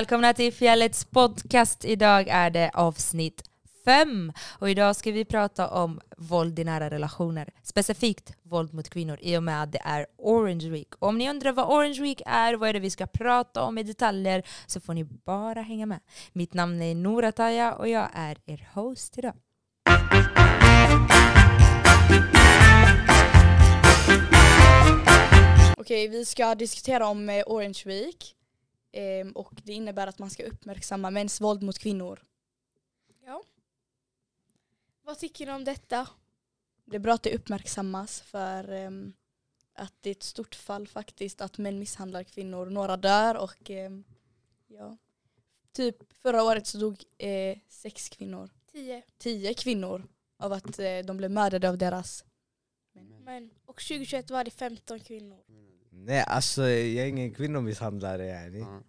Välkomna till Fjällets podcast. Idag är det avsnitt fem och idag ska vi prata om våld i nära relationer. Specifikt våld mot kvinnor i och med att det är Orange Week. Om ni undrar vad Orange Week är, vad är det vi ska prata om i detaljer så får ni bara hänga med. Mitt namn är Nora Taya och jag är er host idag. Okej, vi ska diskutera om eh, Orange Week. Ehm, och det innebär att man ska uppmärksamma mäns våld mot kvinnor. Ja. Vad tycker ni om detta? Det är bra att det uppmärksammas för ehm, att det är ett stort fall faktiskt att män misshandlar kvinnor. Några dör och ehm, ja. Typ förra året så dog eh, sex kvinnor. Tio. Tio kvinnor av att eh, de blev mördade av deras Men, och 2021 var det 15 kvinnor. Nej alltså jag är ingen kvinnomisshandlare yani. Ja.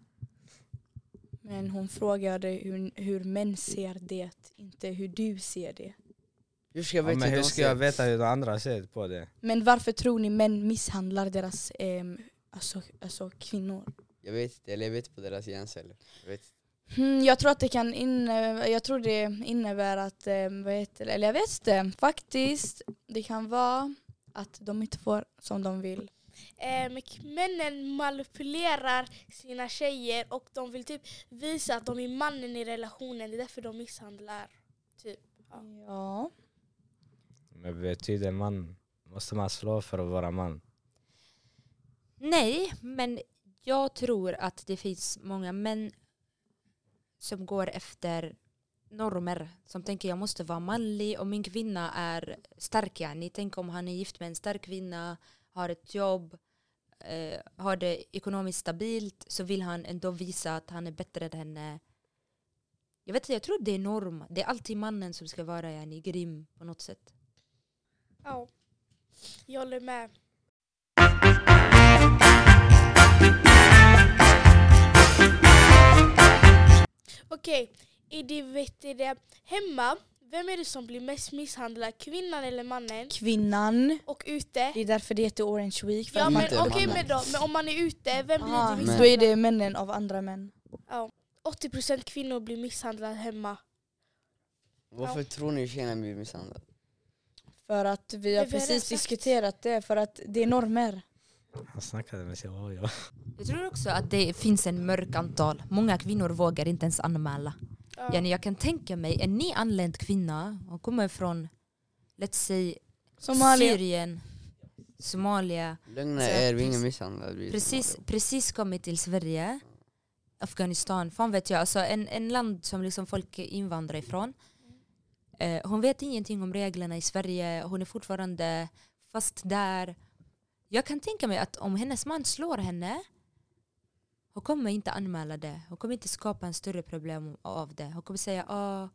Men hon frågade hur, hur män ser det, inte hur du ser det. Hur ska jag Ja, veta men hur ska jag veta hur de andra ser på det? Men varför tror ni män misshandlar deras ehm, alltså, alltså kvinnor? Jag vet inte, eller jag vet på deras hjärnceller. Jag vet. Hmm, jag tror att det kan inne, jag tror det innebär att, eh, vad heter det, eller jag vet inte, faktiskt. Det kan vara att de inte får som de vill. K- männen manipulerar sina tjejer och de vill typ visa att de är mannen i relationen. Det är därför de misshandlar. Typ. Ja. Ja. Men betyder man, måste man slå för att vara man? Nej, men jag tror att det finns många män som går efter normer. Som tänker jag måste vara manlig och min kvinna är stark. Yani. Tänk om han är gift med en stark kvinna, har ett jobb, eh, har det ekonomiskt stabilt så vill han ändå visa att han är bättre än henne. Jag vet inte, jag tror det är norm. Det är alltid mannen som ska vara yani, grym på något sätt. ja. Jag håller med. Okej, är det, vet du det, hemma, vem är det som blir mest misshandlad? Kvinnan eller mannen? Kvinnan, Och ute? det är därför det heter Orange Week. För Ja men okej mannen. men då, men om man är ute, vem blir Aha, det Men- då misshandlad? är det männen av andra män. Ja. 80% kvinnor blir misshandlade hemma. Varför tror ni tjejerna blir misshandlade? För att vi har vi precis diskuterat det, för att det är normer. Han snackade med sig, oh, ja. Jag tror också att det finns en mörk antal. Många kvinnor vågar inte ens anmäla. Ja. Yani jag kan tänka mig en nyanländ kvinna och kommer från let's say Somalia. Syrien, Somalia, Lögna Så er, vi är precis- ingen misshandlade. precis, precis kommit till Sverige, Afghanistan, fan vet jag, alltså en, en land som liksom folk invandrar ifrån. Eh, hon vet ingenting om reglerna i Sverige, hon är fortfarande fast där. Jag kan tänka mig att om hennes man slår henne, hon kommer inte anmäla det. Hon kommer inte skapa en större problem av det. Hon kommer säga ah,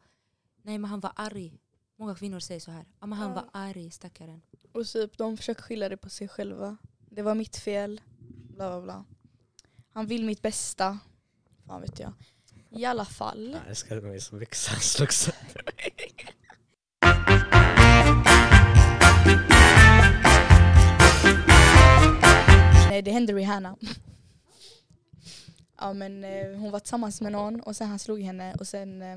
nej men han var arg. Många kvinnor säger så här. Ah, men han Ja. var arg, stackaren. Och typ, de försöker skylla det på sig själva. Det var mitt fel. Bla bla bla. Han vill mitt bästa. Fan vet jag. I alla fall. Jag älskade mig så mycket så han slog sönder. Nej det hände Rihanna. Ja men eh, hon var tillsammans med någon och sen han slog henne och sen eh,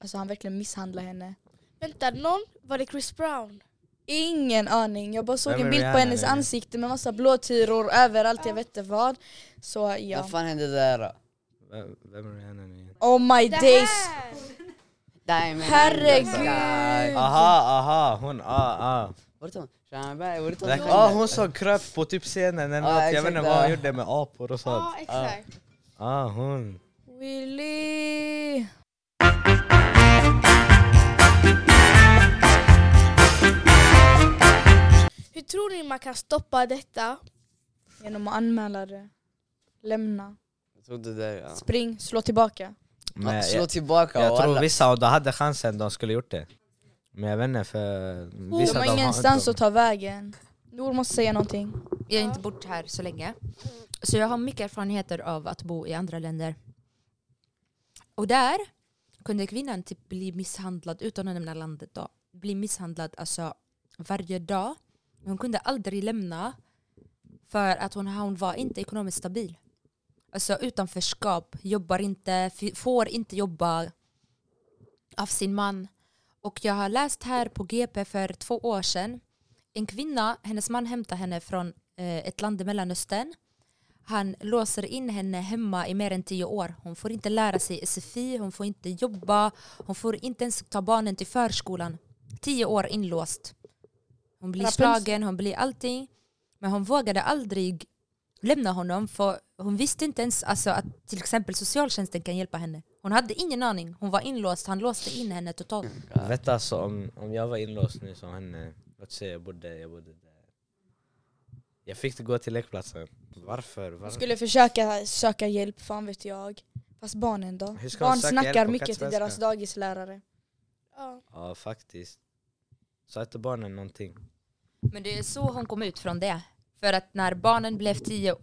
alltså han verkligen misshandlade henne. Vänta, någon? Var det Chris Brown? Ingen aning. Jag bara såg Vem en bild på Rihanna hennes nu? ansikte med massa blåtyror överallt, jag vet inte vad. Så ja. Vad fan hände där då? Vem, vem är henne nu igen? Oh my Det days. här! Herregud. Aha, aha, hon, ah, ah. Var det hon? Shambai, var det hon? Like, ah hon som kröp på typ scenen eller Ja, något, jag vet exakt, inte vad hon ja. gjorde med apor och sånt. Ja, exakt. Ah hon. Willy. Hur tror ni man kan stoppa detta? Genom att anmäla det. Lämna. Jag trodde det ja. Spring, slå tillbaka. Men Ja, Slå jag, tillbaka jag och tror alla... vissa av dem hade chansen, de skulle gjort det. Men jag vet inte för De vissa har de ingenstans inte. att ta vägen. Nor måste säga någonting. Jag har inte bott här så länge. Så jag har mycket erfarenheter av att bo i andra länder. Och där kunde kvinnan typ bli misshandlad, utan att nämna landet då, bli misshandlad alltså varje dag. Hon kunde aldrig lämna för att hon, hon var inte ekonomiskt stabil. alltså, utanförskap, jobbar inte, får inte jobba av sin man. Och jag har läst här på GP för två år sedan. En kvinna, hennes man hämtar henne från eh, ett land i Mellanöstern. Han låser in henne hemma i mer än tio år. Hon får inte lära sig SFI, hon får inte jobba, hon får inte ens ta barnen till förskolan. Tio år inlåst. Hon blir Rapunzel. slagen, hon blir allting. Men hon vågade aldrig lämna honom för hon visste inte ens alltså, att till exempel socialtjänsten kan hjälpa henne. Hon hade ingen aning. Hon var inlåst, han låste in henne totalt. Jag vet alltså om, om jag var inlåst nu som henne, låt säga jag bodde, jag bodde där. Jag fick inte gå till lekplatsen. Varför? Varför? skulle försöka söka hjälp, fan vet jag. Fast barnen då? Barn snackar mycket till deras dagislärare. Ja. Ja faktiskt. Sa inte barnen någonting? Men det är så hon kom ut från det. För att när barnen blev tio,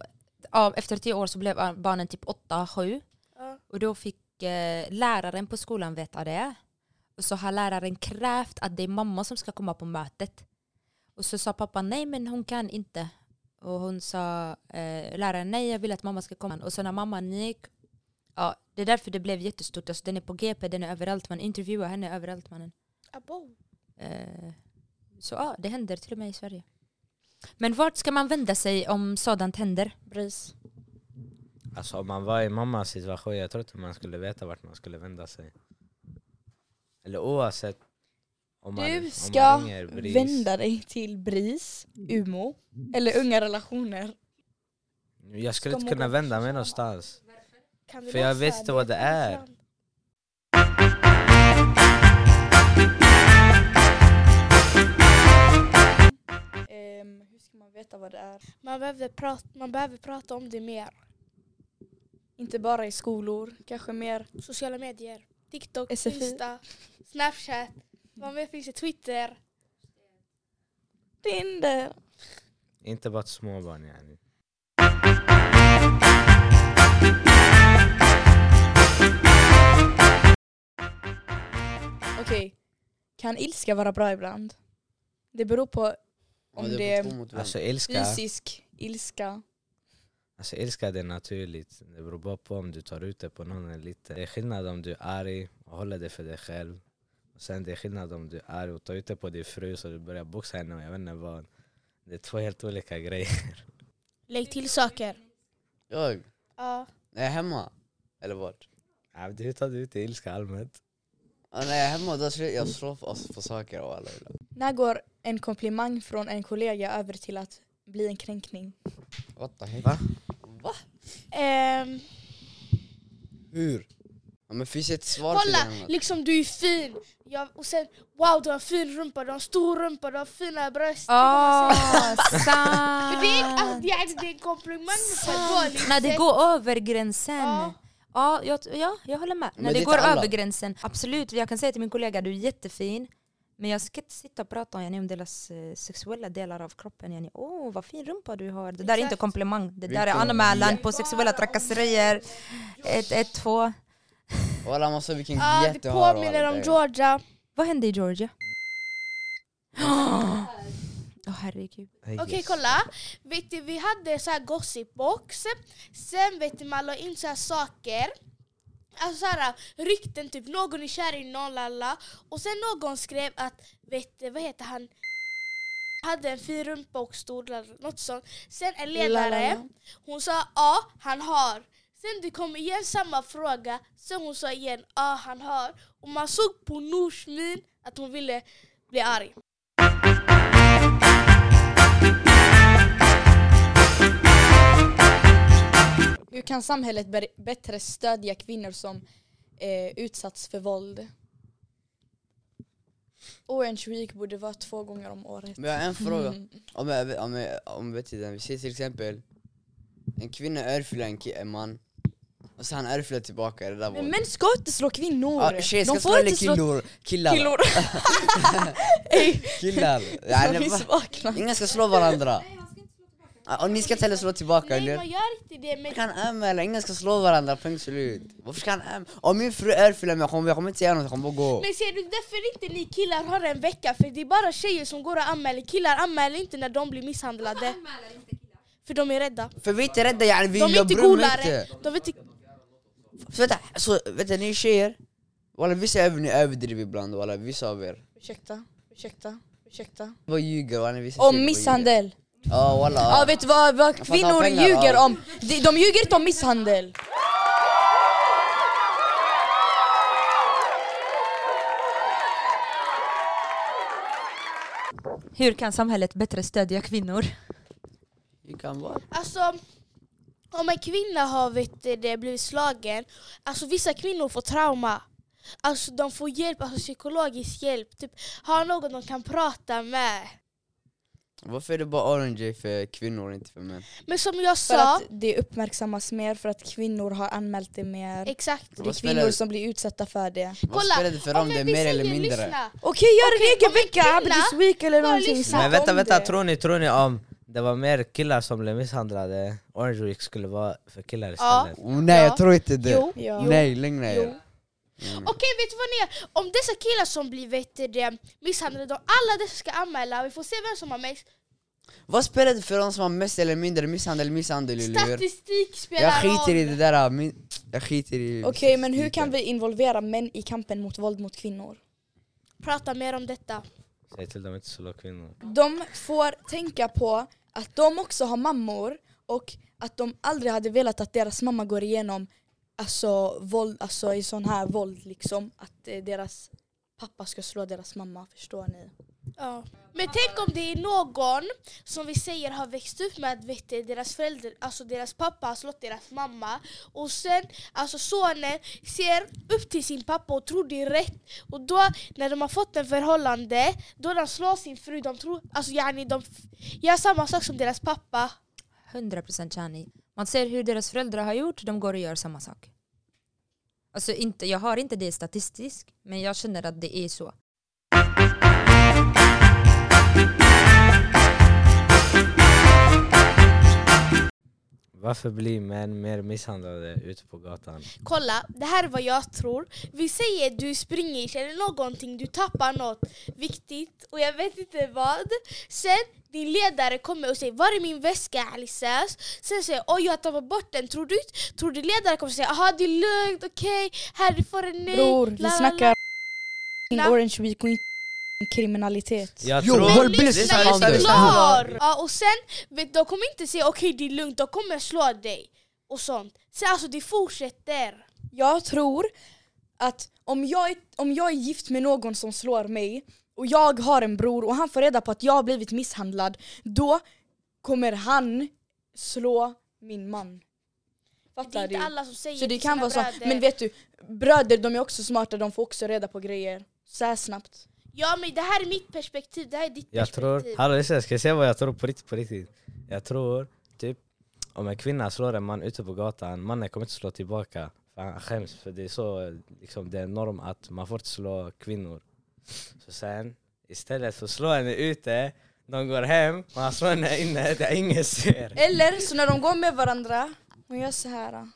ja, efter tio år så blev barnen typ åtta, sju. Ja. Och då fick eh, läraren på skolan veta det. Och så har läraren krävt att det är mamma som ska komma på mötet. Och så sa pappa nej men hon kan inte. Och hon sa eh, läraren nej jag vill att mamma ska komma. Och så när mamman gick, ja det är därför det blev jättestort. Alltså, den är på GP, den är överallt, man intervjuar henne överallt mannen. Abo. Eh, så ja, det händer till och med i Sverige. Men vart ska man vända sig om sådant händer? Bris. Alltså om man var i mammas situation, jag tror inte man skulle veta vart man skulle vända sig. Eller oavsett om man, Du man ska vända dig till BRIS, UMO eller Unga relationer. Jag skulle Ska inte kunna vända mig någonstans. Kan du För jag vet inte vad det är. Ehm, hur ska man veta vad det är? Man behöver, prata, man behöver prata om det mer. Inte bara i skolor, kanske mer Sociala medier. TikTok, SFI. Insta, Snapchat. Vad mer finns det? Twitter. Tinder. Inte bara småbarn yani. Okej, kan ilska vara bra ibland? Det beror på om Ja, det beror på är. Alltså ilska, fysisk ilska. alltså ilska det är naturligt. Det beror bara på om du tar ut det på någon eller lite. Det är skillnad om du är arg och håller det för dig själv. Sen det är skillnad om du är arg och tar ut det på din fru så du börjar boxa henne jag vet inte vad. Det är två helt olika grejer. Lägg till saker. Jag? Ja. När jag är hemma? Eller vart? Ja, Hur tar du ut din ilska allmänt? Ja, när jag är hemma då slår jag slår på, alltså, på saker och alla. När går en komplimang från en kollega över till att bli en kränkning? What the heck? Va? Va? Ehm, Hur? Ja, men finns det ett svar till kolla, det? eller något? liksom du är fin. Ja, och sen wow du har en fin rumpa, du har en stor rumpa, du har fina bröst. Ah, För det är, alltså, sant! det är, det är en komplimang dåligt När det går över gränsen. Ja. Ja, jag, ja, jag håller med. Men När det det går över gränsen. Absolut, jag kan säga till min kollega du är jättefin. Men jag ska inte sitta och prata om, yani, om deras eh, sexuella delar av kroppen. Yani. Åh, vad fin rumpa du har. Det där är inte Exakt. komplimang. Det där är anmälan på sexuella trakasserier. 112. Walla man såg vilken Ja, det du har påminner om. Georgia. Vad hände i Georgia? Åh herregud. Okej kolla, vet du, vi hade så här gossipbox, sen vet du, man la in så här saker Alltså så här, rykten, typ någon är kär i någon lalla och sen någon skrev att, vet du, vad heter han, hade en fin rumpa och stor lalla, något sånt. Sen en ledare, hon sa ja, han har. Sen det kom igen samma fråga, sen hon sa igen ja, han har. Och man såg på Nors min att hon ville bli arg. Hur kan samhället bättre stödja kvinnor som eh, utsatts för våld? Orange Week borde vara två gånger om året. Men jag har en fråga. Mm. Om, jag, om, jag, om vet du, vi ser till exempel en kvinna örfilar en, en man så han örfilar tillbaka, är det där Men män ska inte slå kvinnor! Ja, tjejer ska De slå får eller inte slå killor, killar. killor. Ey, killar. Ja, är nej. Ingen ska slå varandra. Och ni ska inte heller slå tillbaka Nej eller? man gör inte det men Jag kan anmäla, ingen ska slå varandra, punkt slut. Varför ska han anmäla? Om min fru örfilar mig, jag kommer, jag kommer inte säga något, jag kommer bara gå. Men ser du därför inte ni killar har en vecka för det är bara tjejer som går och anmäler, killar anmäler inte när de blir misshandlade. För de är rädda. För vi är inte rädda yani, vi De är jag inte golare. inte. De vet inte... Så vänta, så, vänta ni tjejer, walla vissa över, ni överdriver ibland walla, vissa av er. Ursäkta, ursäkta, ursäkta. Vad ljuger walla vissa Om misshandel. Ja walla. Ja vet du vad, vad kvinnor pengar, ljuger om? De, de ljuger inte om misshandel. Hur kan samhället bättre stödja kvinnor? Det kan vara. Alltså, om en kvinna har vet, det, blivit slagen, alltså vissa kvinnor får trauma. Alltså de får hjälp, alltså psykologisk hjälp. Typ, har någon de kan prata med. Varför är det bara orange för kvinnor och inte för män? Men som jag För sa, att det uppmärksammas mer, för att kvinnor har anmält det mer. exakt. Det är Vad kvinnor spelar- som blir utsatta för det. Vad Kolla, spelar det för om om det är en- mer eller mindre? Okej, gör en Okej, egen en vecka, Abdis week eller någonting. Men vänta, vänta, tror ni, tror ni om det var mer killar som blev misshandlade, Orange Week skulle vara för killar Ja. istället? Oh, nej Ja. jag tror inte det. Jo. Ja. Nej, längre ner. Jo. Mm. Okej, vet du vad ni är? Om dessa killar som blir vet du misshandlade, de, alla dessa ska anmäla, vi får se vem som har mest. Vad spelar det för de som har mest eller mindre misshandel, misshandel eller? Statistik spelar Jag skiter i roll. det där, min, jag skiter i Okej, men hur kan vi involvera män i kampen mot våld mot kvinnor? Prata mer om detta. Säg till dem inte slå kvinnor. De får tänka på att de också har mammor och att de aldrig hade velat att deras mamma går igenom alltså, våld, alltså i sån här våld liksom. Att eh, deras pappa ska slå deras mamma, förstår ni? Ja. Men tänk om det är någon som vi säger har växt upp med att vet du, deras föräldrar, alltså deras pappa har slått deras mamma och sen alltså sonen ser upp till sin pappa och tror det är rätt och då när de har fått en förhållande då de slår sin fru, de tror, alltså yani, de gör samma sak som deras pappa 100% Shani. Man ser hur deras föräldrar har gjort, de går och gör samma sak. Alltså inte, jag har inte det statistiskt, men jag känner att det är så. Varför blir män mer misshandlade ute på gatan? Kolla, det här är vad jag tror. Vi säger du springer eller någonting, du tappar något viktigt och jag vet inte vad. Sen din ledare kommer och säger var är min väska Alisas? Sen säger oj jag har tappat bort den. Tror du, tror du ledaren kommer säga aha det är lugnt, okej, här du får en ny. Bror, vi la, la." snackar. Orange Week och inte kriminalitet. Jag Jo, tror... lyssna, lyssna! Ja, och sen, vet, de kommer inte säga okej det är lugnt, de kommer slå dig. Och sånt. Så alltså det fortsätter. Jag tror att om jag, är, om jag är gift med någon som slår mig och jag har en bror och han får reda på att jag har blivit misshandlad, då kommer han slå min man. Det är Fattar inte du? alla som säger Så det till kan sina vara så. bröder. Men vet du, bröder de är också smarta, de får också reda på grejer. Så här snabbt. Ja men det här är mitt perspektiv, det här är ditt Jag perspektiv. tror... Hallå lyssna, ska jag säga vad jag tror på riktigt, på riktigt? Jag tror, typ, om en kvinna slår en man ute på gatan, mannen kommer inte slå tillbaka. För han skäms, för det är så, liksom, det är en norm att man får inte slå kvinnor. Så sen, istället för att slå henne ute, de går hem han slår henne inne där ingen ser. Eller så när de går med varandra, hon gör så här.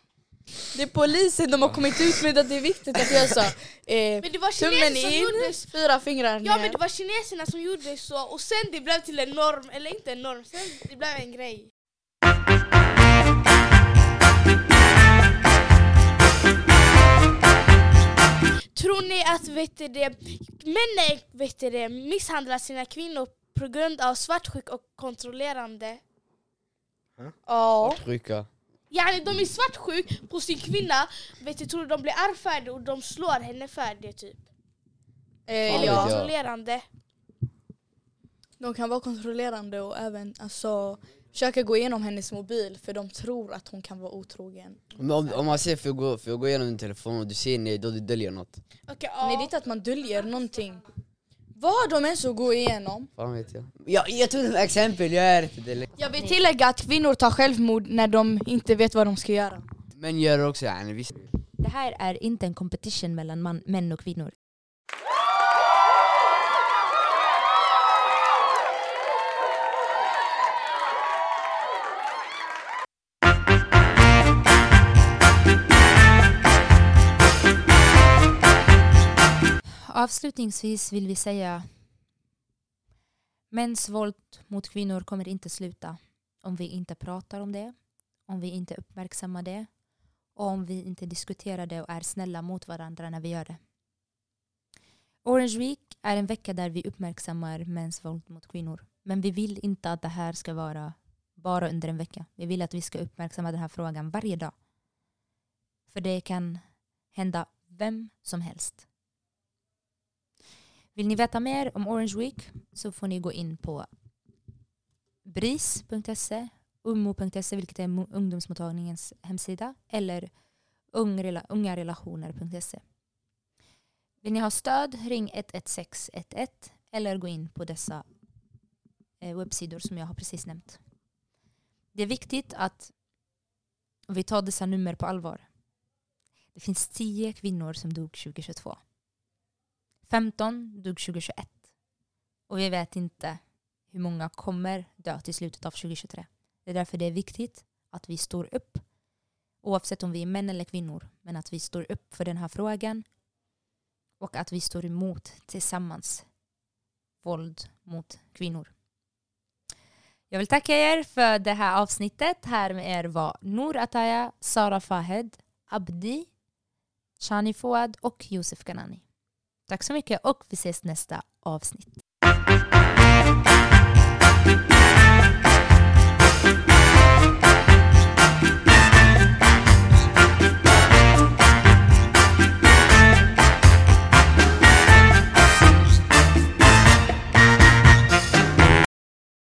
Det är polisen, de har kommit ut med att det är viktigt att göra så. Eh, Men det var tummen in, gjorde fyra fingrar Ja ner. men det var kineserna som gjorde så och sen det blev till en norm, eller inte en norm, sen det blev en grej. Tror ni att vet det, männen vet det, misshandlar sina kvinnor på grund av svartsjuk och kontrollerande? Ja. Trycka. Yani de är svartsjuk på sin kvinna, vet du, tror du de blir argfärdiga och de slår henne för det typ? Eh, Eller ja. kontrollerande? De kan vara kontrollerande och även alltså, försöka gå igenom hennes mobil för de tror att hon kan vara otrogen. Men om, om man säger för att, gå, för att gå igenom din telefon och du säger nej, då du döljer något. Okej, Nej det är ja. inte att man döljer någonting. Vad har de ens att gå igenom? Fan vet jag. Ja, jag tog ett exempel, jag är inte det. Jag vill tillägga att kvinnor tar självmord när de inte vet vad de ska göra. Men gör det också yani. Det här är inte en competition mellan man, män och kvinnor. Avslutningsvis vill vi säga mäns våld mot kvinnor kommer inte sluta. om vi inte pratar om det, om vi inte uppmärksammar det och om vi inte diskuterar det och är snälla mot varandra när vi gör det. Orange Week är en vecka där vi uppmärksammar mäns våld mot kvinnor. Men vi vill inte att det här ska vara bara under en vecka. Vi vill att vi ska uppmärksamma den här frågan varje dag. För det kan hända vem som helst. Vill ni veta mer om Orange Week så får ni gå in på bris.se, ummo.se vilket är ungdomsmottagningens hemsida eller ungarelationer.se. Vill ni ha stöd, ring 11611 eller gå in på dessa eh, webbsidor som jag har precis nämnt. Det är viktigt att vi tar dessa nummer på allvar. Det finns tio kvinnor som dog 2022. 15 dog 2021. Och vi vet inte hur många kommer dö till slutet av 2023. Det är därför det är viktigt att vi står upp, oavsett om vi är män eller kvinnor, men att vi står upp för den här frågan och att vi står emot tillsammans våld mot kvinnor. Jag vill tacka er för det här avsnittet. Här med er var Nour Ataya, Sara Fahed, Abdi, Shani Fouad och Josef Kanani. Tack så mycket och vi ses nästa avsnitt.